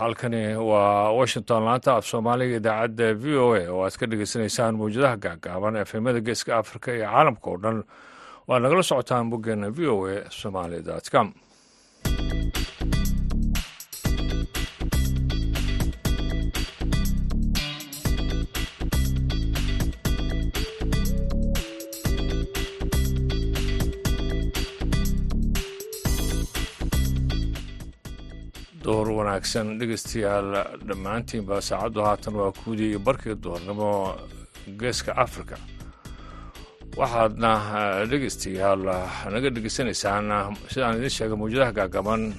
halkani waa washington laanta af soomaaliga idaacadda v o a oo aad ka dhegeysaneysaan mawjadaha gaagaaban efemada geeska afrika iyo caalamka oo dhan. Waad nagala socotaan boggeena v o a somaali com wanaagsan dhegeystayaal dhammaantiinba saacaddu haatan waa kuudii iyo barkii duhurnimo geeska africa waxaadna dhegeystayaal naga dhegeysanaysaan sidaan idiin sheegay mawjadaha gaagaban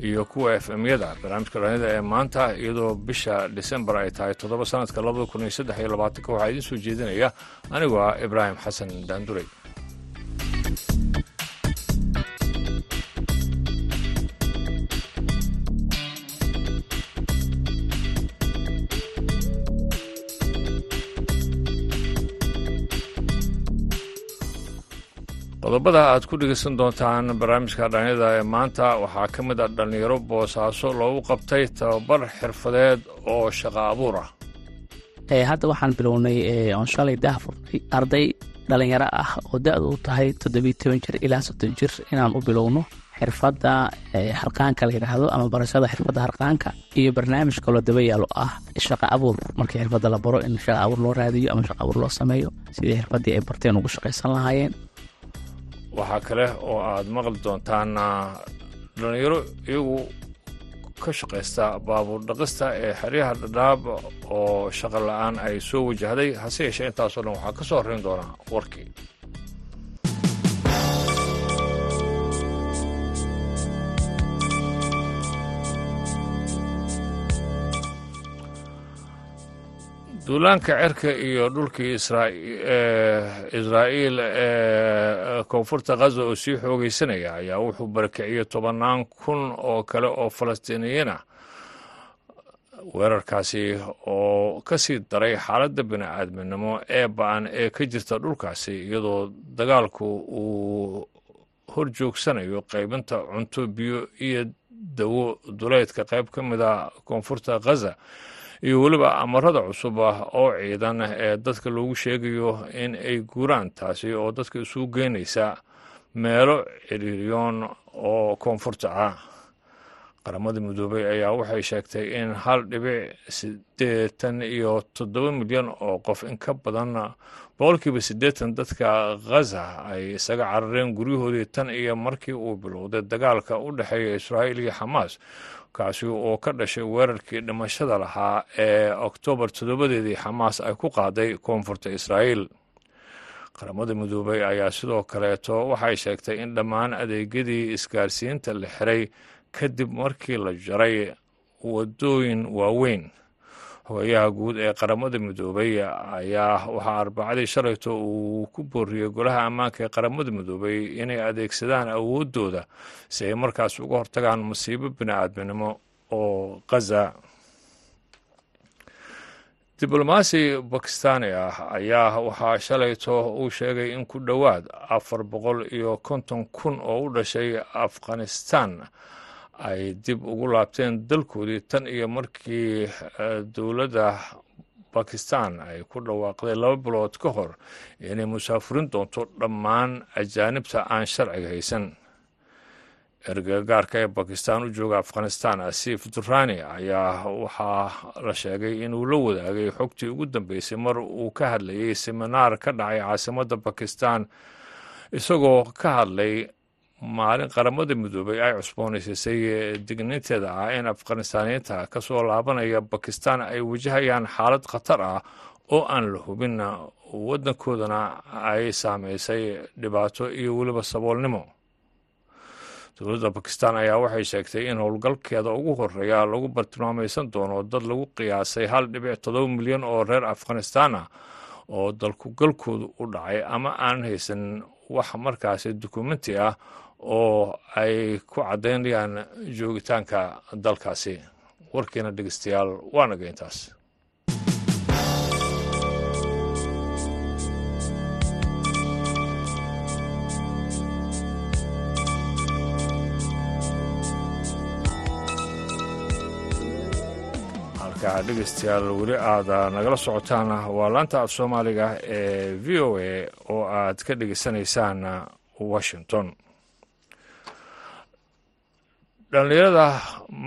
iyo kuwa f m-yada barnaamijka dhalanyada ee maanta iyadoo bisha decembar ay tahay toddoba sanadka labada kun iyo saddex iyo labaatanka waxaa idiin soo jeedinaya. Anigoo ah ibraahim xasan daandurey qodobada aad ku dhegeysan doontaan barnaamijka dhalinyada ee maanta. Waxaa ka mid a dhallinyaro boosaaso loogu qabtay tababar xirfadeed oo shaqo abuur ah. Hadda waxaan bilownay oon shalay arday dhalinyaro ah oo da-du tahay toddobiyo toban jir ilaa soddon jir. Inaan u bilowno xirfadda harqaanka la yidhaahdo ama barashada xirfadda harqaanka iyo barnaamij kaloo daba yaalo ah shaqa abuur. Markii xirfadda la baro in shaqa abuur loo raadiyo ama shaqa abuur loo sameeyo sidii xirfaddii ay barteen ugu shaqaysan lahaayeen waxaa kale oo aad maqli doontaan dhallinyaro iyagu ka shaqaysta baabuur dhaqista ee xeryaha dhadhaab oo shaqa la'aan ay soo wajahday hase yeeshee intaasoo dhan waxaa ka soo horrayn doonaa warkii duulaanka cerka iyo dhulkii israa'iil ee koonfurta khaza oo sii xoogaysanaya ayaa wuxuu barakiciyey tobannaan kun oo kale oo falastiiniyiin ah weerarkaasi oo ka sii daray xaaladda bini-aadminimo ee ba'an ee ka jirta dhulkaasi iyadoo dagaalku uu hor joogsanayo qaybinta cunto biyo iyo dawo duleydka qayb ka mid a koonfurta khaza iyo weliba amarada cusub ah oo ciidan ee dadka loogu sheegayo in ay guuraan taasi oo dadka isugu geynaysa meelo ciriiryoon oo koonfurta ah. Qaramada midoobey ayaa waxay sheegtay in hal dhibic siddeetan iyo toddoba milyan oo qof in ka badan boqolkiiba siddeetan dadka khaza ay isaga carareen guryahoodii tan iyo markii uu bilowday dagaalka u dhexeeya israa'iil iyo xamaas kaasi oo ka dhashay weerarkii dhimashada lahaa ee oktoobar toddobadeedii xamaas ay ku qaaday koonfurta israa'iil. Qaramada midoobey ayaa sidoo kaleeto waxay sheegtay in dhammaan adeegyadii isgaarsiinta la xiray kadib markii la jaray waddooyin waaweyn hogayaha guud ee qaramada midoobey ayaa waxaa arbacadii shalayto uu ku booriyey golaha ammaanka ee qaramada midoobey inay adeegsadaan awooddooda si ay markaas uga hortagaan masiibo bini-aadminimo oo khaza diblomaasi bakistaani ah ayaa waxaa shalayto uu sheegay in ku dhowaad afar boqol iyo konton kun oo u dhashay afghanistan ay dib ugu laabteen dalkoodii tan iyo markii dowladda bakistan ay ku dhawaaqday laba bilood ka hor inay musaafurin doonto dhammaan ajaanibta aan sharciga haysan. Ergagaarka ee bakistan u jooga afghanistan asiif durani ayaa waxaa la sheegay inuu la wadaagay xogtii ugu dambeysay mar uu ka hadlayay seminaar ka dhacay caasimadda bakistan isagoo ka hadlay maalin qaramada midoobey ay cusboonaysiisay digniinteeda ah in afghanistaaniyiinta ka soo laabanaya bakistan ay wajahayaan xaalad khatar ah oo aan la hubin waddankoodana ay saameysay dhibaato iyo weliba saboolnimo. Dowladda bakistan ayaa waxay sheegtay in howlgalkeeda ugu horreeya lagu bartilmaamaysan doono dad lagu qiyaasay hal dhibic toddoba milyan oo reer afghanistan ah oo dalkugalkoodu u dhacay ama aan haysan wax markaasi dukumenti ah oo ay ku caddaynayaan joogitaanka dalkaasi. Warkiina dhegeystayaal waa naga intaas halka dhegeystayaal weli aada nagala socotaan waa laanta af soomaaliga ee v o a oo aad ka dhegeysanaysaan washington. Dhallinyarada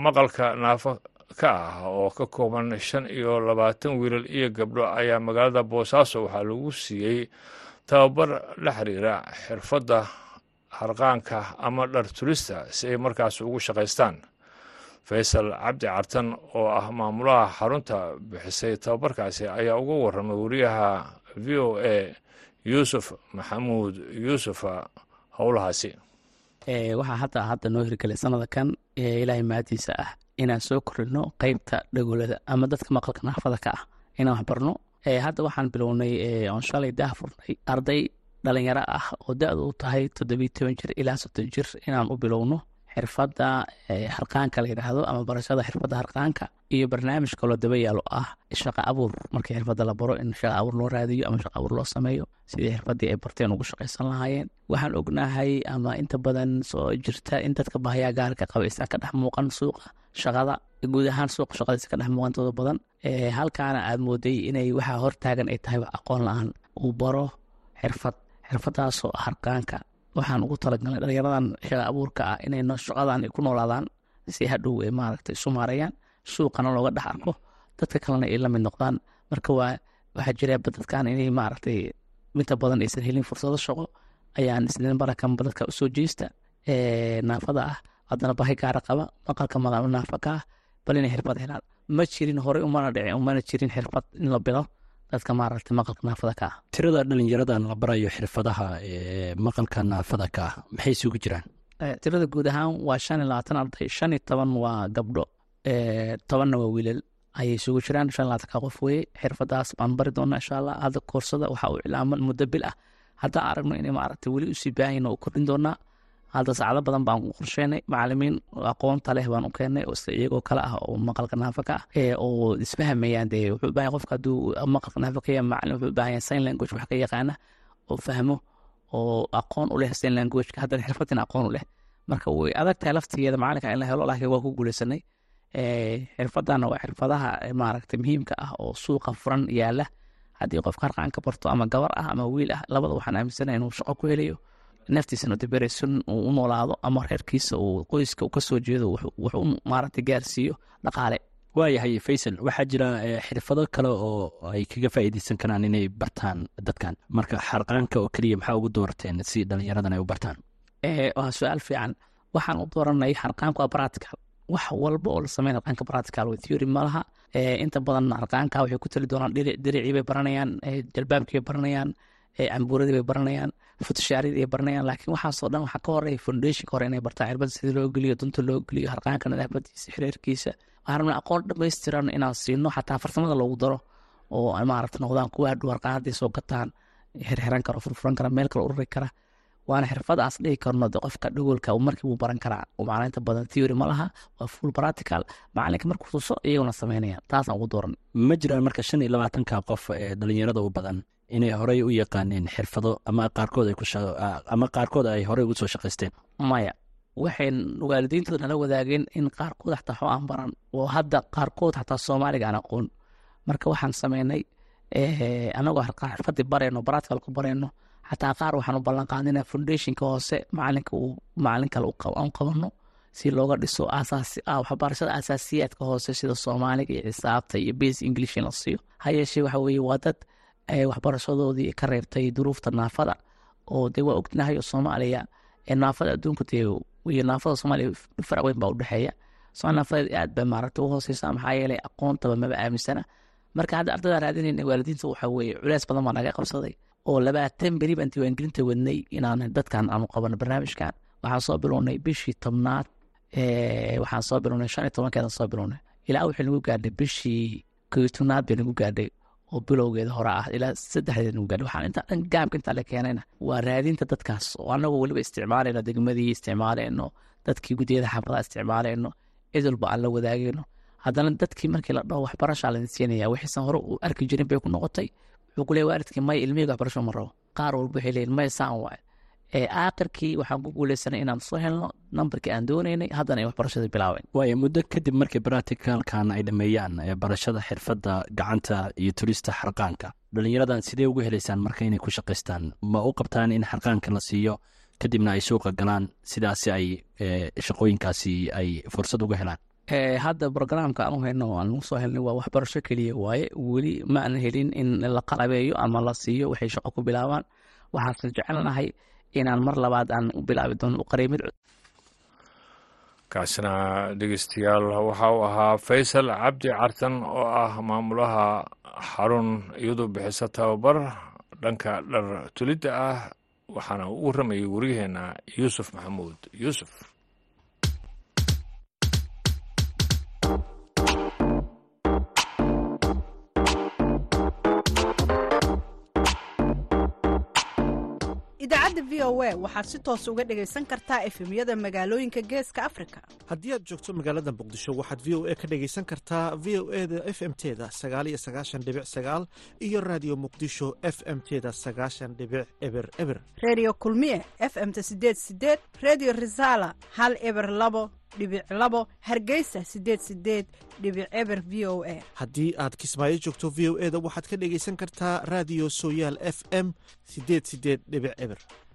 maqalka naafo ka ah oo ka kooban shan iyo labaatan wiilal iyo gabdho ayaa magaalada boosaaso waxaa lagu siiyey tababar la xiriira xirfadda harqaanka ama dhar turista si ay markaas ugu shaqaystaan faysal cabdi cartan oo ah maamulaha xarunta bixisay tababarkaasi ayaa uga warramay wariyaha v o a yuusuf maxamuud. Yuusufa howlahaasi. Waxaa hadda hadda noo hirgelay sanada kan ee ilaahay mahadiisa ah inaan soo korino qeybta dhagoolada ama dadka maqalka naafada ka ah inaan waxbarno hadda waxaan bilownay oon shalay daah furnay arday dhalinyaro ah oo da-du u tahay toddobiyi toban jir ilaa soddon jir inaan u bilowno xirfadda harqaanka la yidhaahdo ama barashada xirfadda harqaanka iyo barnaamij kaloo daba yaalo ah shaqa abuur. Markii xirfadda la baro in shaqa abuur loo raadiyo ama shaqa abuur loo sameeyo sidii xirfaddii ay barteen ugu shaqaysan lahaayeen waxaan ognahay ama inta badan soo jirta in dadka bahayaa gaarka qaba ka dhex muuqan suuqa shaqada guud ahaan suuqa shaqadiisa ka dhex muuqan tooda badan halkaana aad mooday inay waxaa hortaagan ay tahay aqoon la'aan uu baro xirfad xirfadaasoo harqaanka waxaan ugu talagalnay dhalinyaradan shaqa abuurka ah inay shaqadan ku noolaadaan si hadhow ay isu maarayaan suuqana looga dhex arko. Dadka kalena ay la mid noqdaan. Marka waa waxaa jira dadkan inay maaragtay inta badan aysan helin fursado shaqo ayaan isleen barakanba dadka u soo jeesta naafada ah. Haddana bahi gaara qaba maqalka naafa ka ah bal inay xirfad helaan. Ma jirin horey umana dhicin umana jirin xirfad in la bilo dadka maaragtay maqalka naafada ka ah tirada dhalinyaradan la barayo xirfadaha maqalka naafada ka ah maxay isugu jiraan? Tirada guud ahaan waa shan iyo labaatan arday. Shan iyo toban waa gabdho. Tobanna waa wiilal. Ayay isugu jiraan. Shan iyo labaatanka qof weye xirfadaas baan bari doonaa insha allah hadda koorsada waxaa uu cilaaman muddo bil ah. Haddaan aragno inay maaragtay weli u sii baahayn oo kordhin doonaa hadda saacado badan baan qorsheynay. Macalimiin aqoonta leh baan u keenay iyagoo kale ah oo maqalka naafa ka ah oo isfahamayaan dee wuxuu baahan qofka hadduu maqalka naafa ka macalin wuxuu baahan sign language wax ka yaqaana oo fahmo oo aqoon u leh sign languageka haddana xirfadina aqoon u leh. Marka way adag tahay laftigeeda macalinka in la helo laakiin waa ku guuleysanay xirfadana waa xirfadaha maaragtay muhiimka ah oo suuqa furan yaalla haddii qofka harqaanka barto ama gabar ah ama wiil ah labada waxaan aaminsana inuu shaqo ku helayo naftiisana debereson uu u noolaado ama reerkiisa uu qoyska ka soo jeedo wuxuu maaragtay gaarsiiyo dhaqaale. Waayahay faysal waxaa jira xirfado kale oo ay kaga faa'iideysan karaan inay bartaan dadkan. Marka xarqaanka oo keliya maxaa ugu doorateen si dhalinyaradan ay u bartaan? Waa su'aal fiican. Waxaan u dooranay harqaanka waa practical. Wax walba oo la sameyn harqaanka practical way theory ma laha. Inta badan harqaanka waxay ku tali doonaan diricii bay baranayaan jalbaabkii bay baranayaan cambuuradii bay baranayaan futashaaridii bay baranayaan laakiin waxaasoo dhan waxaa ka horreeya foundationka hore inay bartaan cirbada sidii loo geliyo dunta loo geliyo harqaanka nadaafadiisa xiriirkiisa waxaan aqoon dhammaystiran inaan siino xataa farsamada loogu daro oo maaragta noqdaan kuwa hadhow harqaan hadday soo gataan xirxiran karo furfuran kara meel kale ururi kara waana xirfadaas dhihi karno qofka dhogolka markii baran karaa maclinta badan theory. Ma laha waa full practical. Macalinka markuu tuso iyaguna sameynayaan taasaan ugu dooran ma jiraan marka shan iyo labaatanka qof ee dhalinyarada u badan inay horey u yaqaaneen xirfado ama qaarkood ay ku ama qaarkood ay horey ugu soo shaqaysteen. Maya waxay waalidiintooda nala wadaageen in qaarkood xataa xoo aan baran oo hadda qaarkood xataa soomaaliga aan aqoon. Marka waxaan sameynay anagoo xirfadii barayno practical ku barayno xataa qaar waxaan u foundationka hoose macalinka macalin kale aan qabano si looga dhiso waxbarashada asaasiyaadka hoose sida soomaaliga iyo xisaabta iyo base english la siiyo. Ha yeeshee waxa weeye waa dad waxbarashadoodii ka reebtay duruufta naafada oo dee waa ognahay oo soomaaliya naafada iyo naafada soomaaliya farac weyn baa udhexeeya soo naafadeed aad ba maaragta u maxaa yeelay aqoontaba maba aaminsana. Marka hadda ardada raadinayna waalidiinta waxa weeye culeys badan baa naga qabsaday oo labaatan beri baan diiwaangelinta wadnay inaan dadkan aanu qabano barnaamijkan. Waxaan soo bilownay bishii tobnaad waxaan soo bilownay shan iyo tobankeedan soo bilownay. Ilaa wixii nagu gaadhay bishii koyo bay nagu gaadhay oo bilowgeeda hore ah ilaa saddexdeed nagu gaadhay waxaan intaa dhan gaamka intaa la keenayna waa raadinta dadkaas oo annagoo weliba isticmaalayno degmadii isticmaalayno dadkii guddiyada xaafadaha isticmaalayno cid walba aan la wadaagayno. Haddana dadkii markii la dhaho waxbarashaa la siinaya wixiisan hore uu arki jirin bay ku noqotay. Wuxuu ku leeya waalidkii may ilmihii waxbarasho ma rabo qaar walba waxay leeyihiin may saan waay aakhirkii waxaan ku guuleysanay inaan soo helno nambarkii aan dooneynay haddana ay waxbarashadii bilaabeen. Waayo muddo kadib markii bracticalkan ay dhameeyaan barashada xirfadda gacanta iyo turista xarqaanka dhalinyaradan sidee ugu helaysaan marka inay ku shaqaystaan? Ma u qabtaan in xarqaanka la siiyo? Kadibna ay suuqa galaan sidaasi ay shaqooyinkaasi ay fursad uga helaan. Hadda brograamka aan u hayno aan ugu soo helnay waa waxbarasho keliya waaye weli ma aan helin in la qalabeeyo ama la siiyo waxay shaqo ku bilaabaan. Waxaanse jecelnahay inaan mar labaad aan u bilaabi doono uqareymid kaasina dhegeystayaal waxa uu ahaa faysal cabdi cartan oo ah maamulaha xarun iyadoo bixisa tababar dhanka dhar tulidda ah waxaana u warramayay waryaheena yuusuf maxamuud. Yuusuf idaacadda v o a waxaad si toos uga dhegaysan kartaa efemyada magaalooyinka geeska afrika. Haddii aad joogto magaalada muqdisho waxaad v o a ka dhegaysan kartaa v o e da f m teda sagaaliyo sagaashan dhibic sagaal iyo raadiyo muqdisho f m teda sagaashan dhibic eber eber. Reediyo kulmiye f m-ta sideed sideed reediyo risaala hal eber labo haddii aad kismaayo joogto v o e da waxaad ka dhegaysan kartaa raadiyo sooyaal f m sideed sideed dhibic eber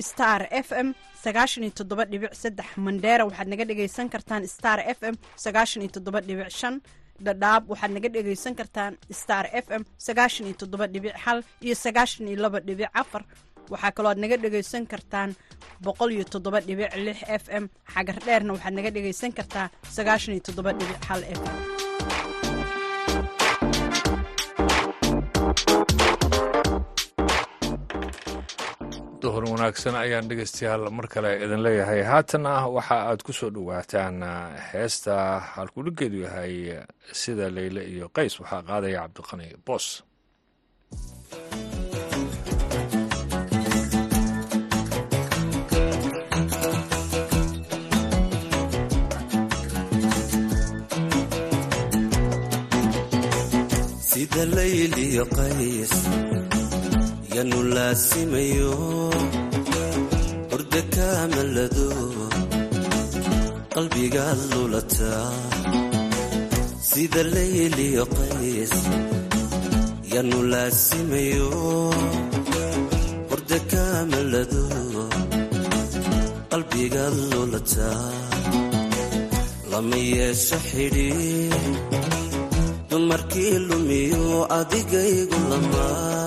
star f m sagaashan iyo toddoba dhibic saddex. Mandheera waxaad naga dhegaysan kartaan star f m sagaashan dhadhaab waxaad naga dhegaysan kartaan star f m sagaashan iyo iyo sagaashan dhibic afar. Waxaa kaloo aad naga dhegaysan kartaan boqol f m. Xagar dheerna waxaad naga dhegaysan kartaa sagaashan f m duhur wanaagsan ayaan dhegeystayaal mar kale idin leeyahay. Haatana waxa aad ku soo dhowaataan heesta halkudhigeedu yahay sida leyle iyo qays. Waxaa qaadaya cabdiqani boos yanu laasimayo hurda kaamalado qalbigaad lulataa sida layliyo qays yanu laasimayo hurda kaamalado qalbigaad lulataa lama yeesho xidhi dumarkii lumiyo adigaygu lamaa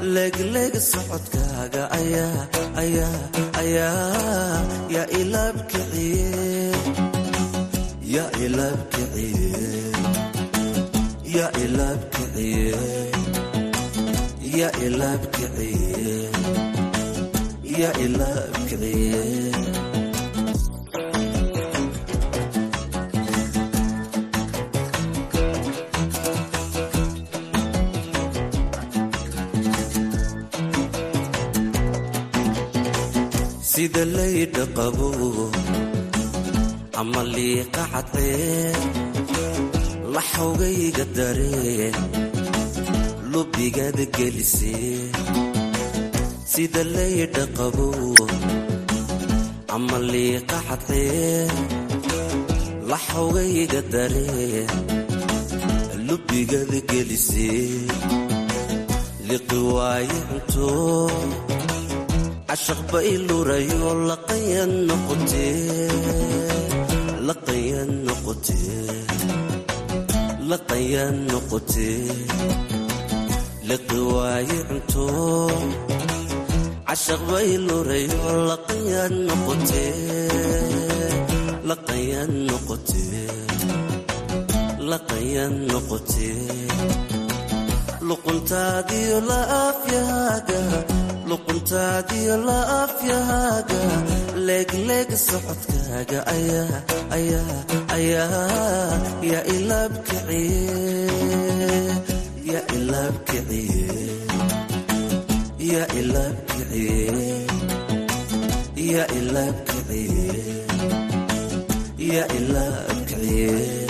legleg socodkaaga yaa ilaabkiciye sida laydha qabo ama liiqa cadee laxawgayga daree lubigaada gelisee sida laydha qabo ama liiqa cadee laxawgayga daree lubigaada gelisee liqi cunto cashaq bay lurayo laqayan noqotee laqayan liqi waaye cunto cashaq bay lurayo laqayaan noqotee luquntaadiyo laafyahaaga luquntaadiyo laafyahaaga leegleeg socodkaaga yaa ilaabkiciye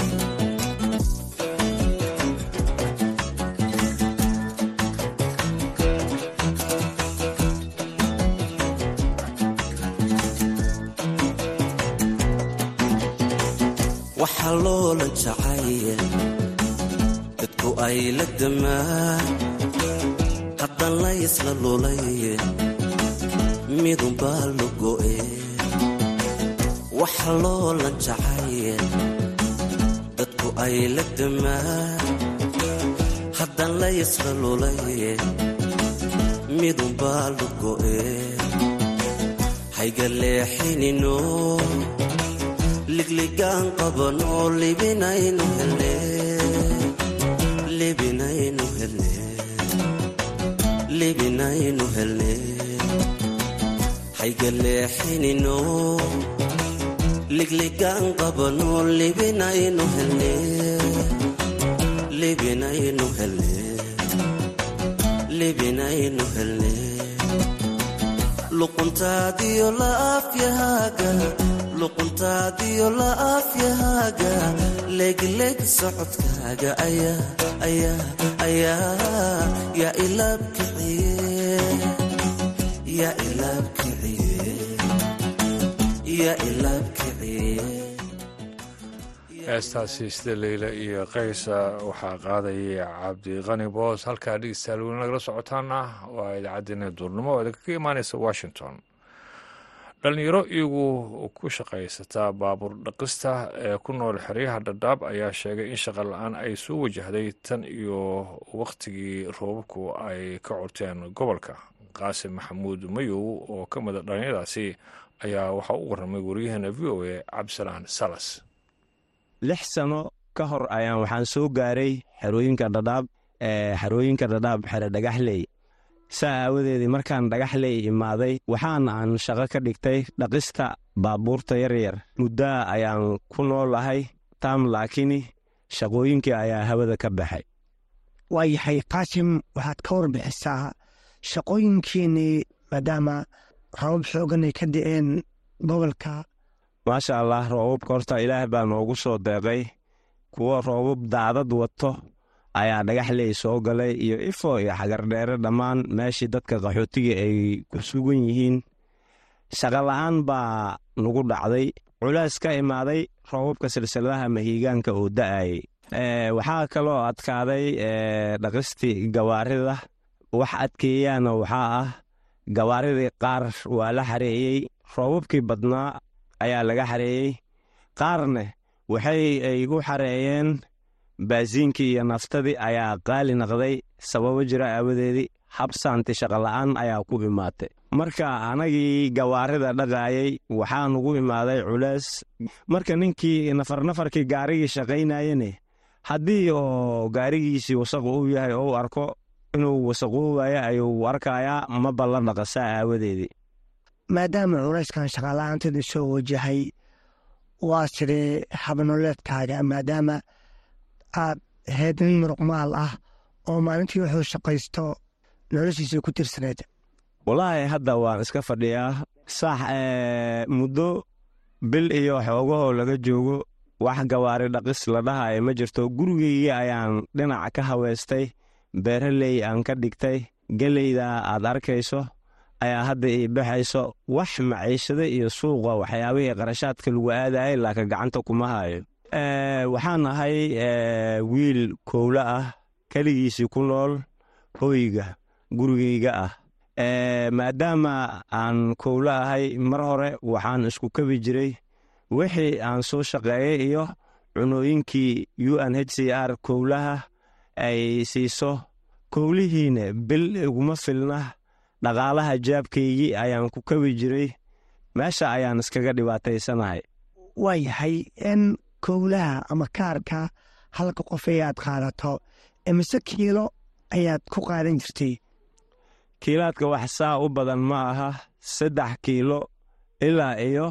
waxaa loolan jacaya dadku ay la damaan. Haddan la ysla lulaye midunbaa la go'e waxa loolan jacaya dadku ay la damaan. Haddan la ysla lulaye midunbaa la go'e hayga ligligaan qabanoo libinaynu hele libinaynu hele libinaynu hele hayga leexinino ligligaan qabanoo libinaynu hele libinaynu hele libinaynu hele luquntaadiyo laafyahaaga luquntaadiyo laafyahaaga leegleeg socodkaaga yaa sida leyla iyo qaysa waxaa qaadaya cabdiqani boos. Halkaa dhegeystayaal weli nagala socotaana. Waa idaacaddeenna duurnimo oo idinkaga imaaneysa washington dhalinyaro iyagu ku shaqaysataa baabuur dhaqista ee ku nool xeryaha dhadhaab ayaa sheegay in shaqa la'aan ay soo wajahday tan iyo wakhtigii roobabku ay ka corteen gobolka. Qaasim maxamuud mayow oo ka mida dhalinyaradaasi ayaa waxaa u warramay waryaheena v o a cabdisalaan salas. Lix sano ka hor ayaan waxaan soo gaaray xerooyinka dhadhaab xerooyinka dhadhaab xere dhagaxley saa aawadeedii markaan dhagaxley imaaday waxaana aan shaqo ka dhigtay dhaqista baabuurta yaryar. Muddaa ayaan ku noolahay taam laakiin shaqooyinkii ayaa hawada ka baxay. Waayahay qaasim waxaad ka warbixisaa shaqooyinkiinnii maadaama rabab xoogan ay ka da'een gobolka. Maasha allah roobabka horta ilaah baa noogu soo deeqay. Kuwa roobab daadad wato ayaa dhagaxley soo galay iyo ifo iyo xagardheere dhammaan meeshii dadka qaxootiga ay ku sugan yihiin. Shaqola'aan baa nagu dhacday culays ka imaaday roobabka silsiladaha mahiigaanka oo da'ayay waxaa kaloo adkaaday dhaqistii gawaarida. Wax adkeeyaana waxaa ah gawaaridii qaar waa la xareeyey roobabkii badnaa ayaa laga xareeyey. Qaarne waxay ay u xareeyeen baasiinkii iyo naftadii ayaa qaali naqday sababo jira aawadeedii. Habsaanti shaqola'aan ayaa ku imaatay. Marka anagii gawaarida dhaqaayay waxaa nugu imaaday culays. Marka ninkii nafarnafarkii gaarigii shaqaynayene haddii oo gaarigiisii wasaq uu yahay oo u arko inuu wasaqoobayo ayuu arkayaa ma balla dhaqasaa aawadeedii. Maadaama culayskan shaqaala'aantada soo wajahay waa sidee habnoleedkaaga maadaama aad ahayd nin muruqmaal ah oo maalintii wuxuu shaqaysto noloshiisa ku tirsaneed walaahi hadda waan iska fadhiyaa. Sax muddo bil iyo xoogahoo laga joogo wax gawaari dhaqis la dhahayo ma jirto. Gurigeygii ayaan dhinac ka haweystay beeraley aan ka dhigtay geleyda aad arkayso ayaa hadda ii baxayso. Wax maciishada iyo suuqa waxyaabihii qarashaadka lagu aadayay laaka gacanta kuma hayo waxaan ahay wiil kowlo ah keligiisii ku nool hoyga gurigeyga ah. Maadaama aan kowlo ahay mar hore waxaan isku kabi jiray. Wixii aan soo shaqeeyey iyo cunooyinkii u n h c r kowlaha ay siiso kowlihiina bil iguma filna dhaqaalaha jaabkaygii ayaan ku kabi jiray. Meesha ayaan iskaga dhibaataysanahay. Waayahay kowlaha ama kaarka halka qof ayaad qaadato. Imise kiilo ayaad ku qaadan jirtay? Kiilaadka wax saa u badan ma aha saddex kiilo ilaa iyo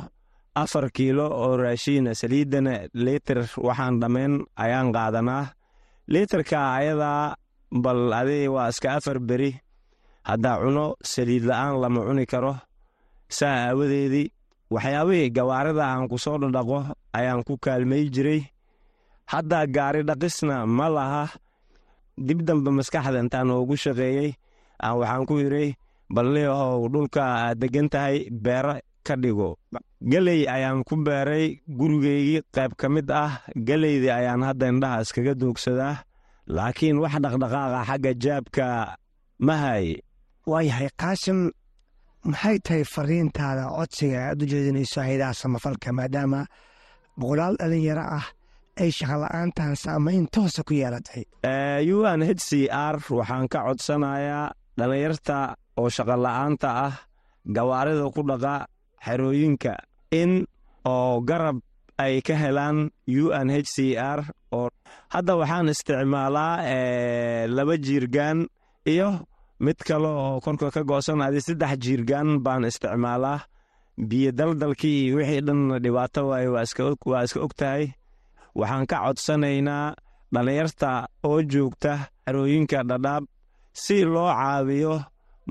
afar kiilo oo raashiina saliiddana liitar waxaan dhammayn ayaan qaadanaa. Liitarka ayadaa bal adi waa iska afar beri. Haddaa cuno saliid la'aan lama cuni karo. Saa aawadeedii waxyaabihii gawaarida aan ku soo dhadhaqo ayaan ku kaalmay jiray. Haddaa gaari dhaqisna ma laha. Dib dambe maskaxda intaan noogu shaqeeyey aan waxaan ku idray balnihow dhulka aad deggan tahay beero ka dhigo. Geley ayaan ku beeray gurigeygii qayb ka mid ah. Geleydii ayaan hadda indhaha iskaga doogsadaa laakiin wax dhaqdhaqaaqa xagga jaabka ma haye waayahay qaasim maxay tahay fariintaada codsiga aad u jeedinayso haydaha samafalka maadaama boqolaal dhalinyaro ah ay shaqola'aantan saamayn toosa ku yeelatay? U n h c r waxaan ka codsanayaa dhallinyarta oo shaqola'aanta ah gawaarida ku dhaqa xerooyinka in oo garab ay ka helaan u n h c r oo hadda waxaan isticmaalaa laba jiirgaan iyo mid kale oo korka ka goosan adi saddex jiirgaan baan isticmaalaa. Biyo daldalkii wixii dhan dhibaato waaye waa iska og tahay waxaan ka codsanaynaa dhallinyarta oo joogta xerooyinka dhadhaab. Si loo caawiyo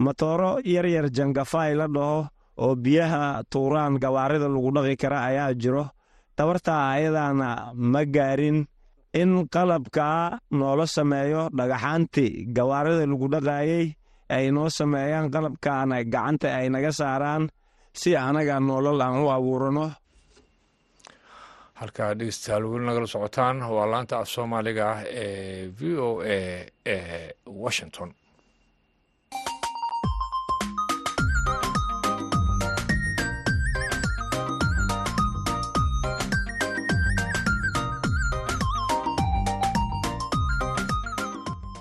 matooro yaryar jangafay la dhaho oo biyaha tuuraan gawaarida lagu dhaqi kara ayaa jiro. Tabartaa ayadaana ma gaarin in qalabkaa noola sameeyo dhagaxaantii gawaarida lagu dhaqaayey ay noo sameeyaan qalabkaana gacanta ay naga saaraan si anaga noolol aan u abuurano. Halkaa dhegeystayaal weli nagala socotaan waa laanta af soomaaliga ah ee v o a ee washington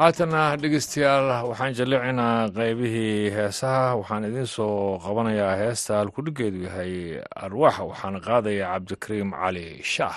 haatana dhegeystayaal waxaan jallicinaa qaybihii heesaha. Waxaan idiin soo qabanayaa heesta halkudhiggeedu yahay arwaaxa waxaana qaadaya cabdikariim cali shaah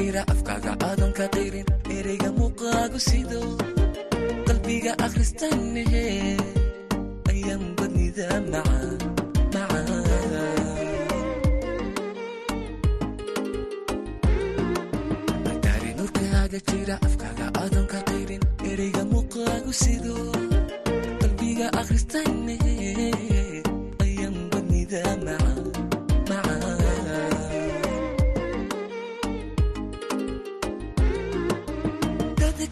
jira afkaaga aadan ka dayrin ereyga muuqaagu sido qalbiga akhristaan nahe ayaan badnida macaan jira afkaaga aadan ka dayrin ereyga muuqaagu sido qalbiga akhristaan nahe ayaan badnida macaan.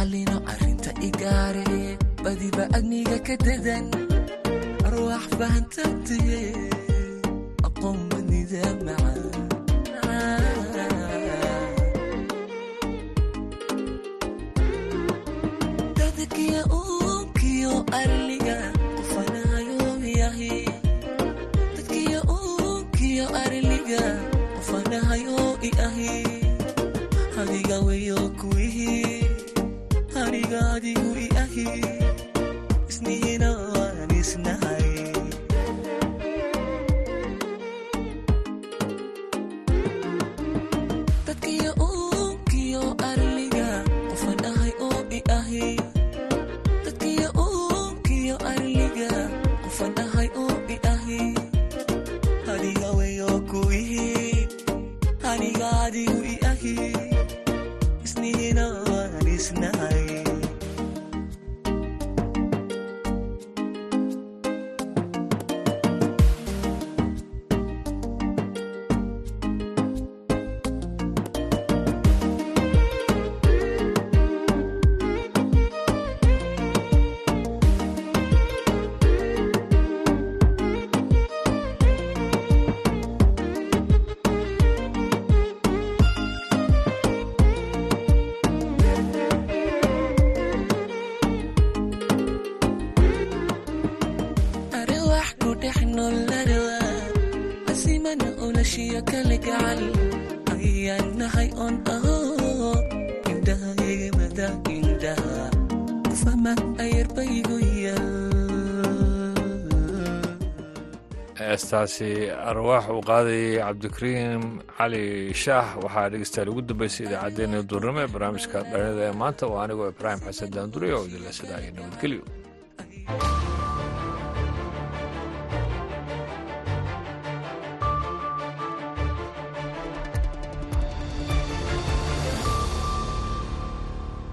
macallino arrinta igaare badiba adniga ka dadan arwaax fahantantiye aqoonba nidaamaca dadkiya uunkiyo arliga qofanayo yahi dadkiya uunkiyo arliga. hadigu ahi heestaasi arwaax uu qaadayay cabdikariim cali shaax waxaa dhegeystayaal ugu dambeysay idaacaddeenii duurnimo ee barnaamijka dhalinyada ee maanta. Oo anigoo ibraahim xasan daandure oo idinle sidaa iyo nabadgelyo.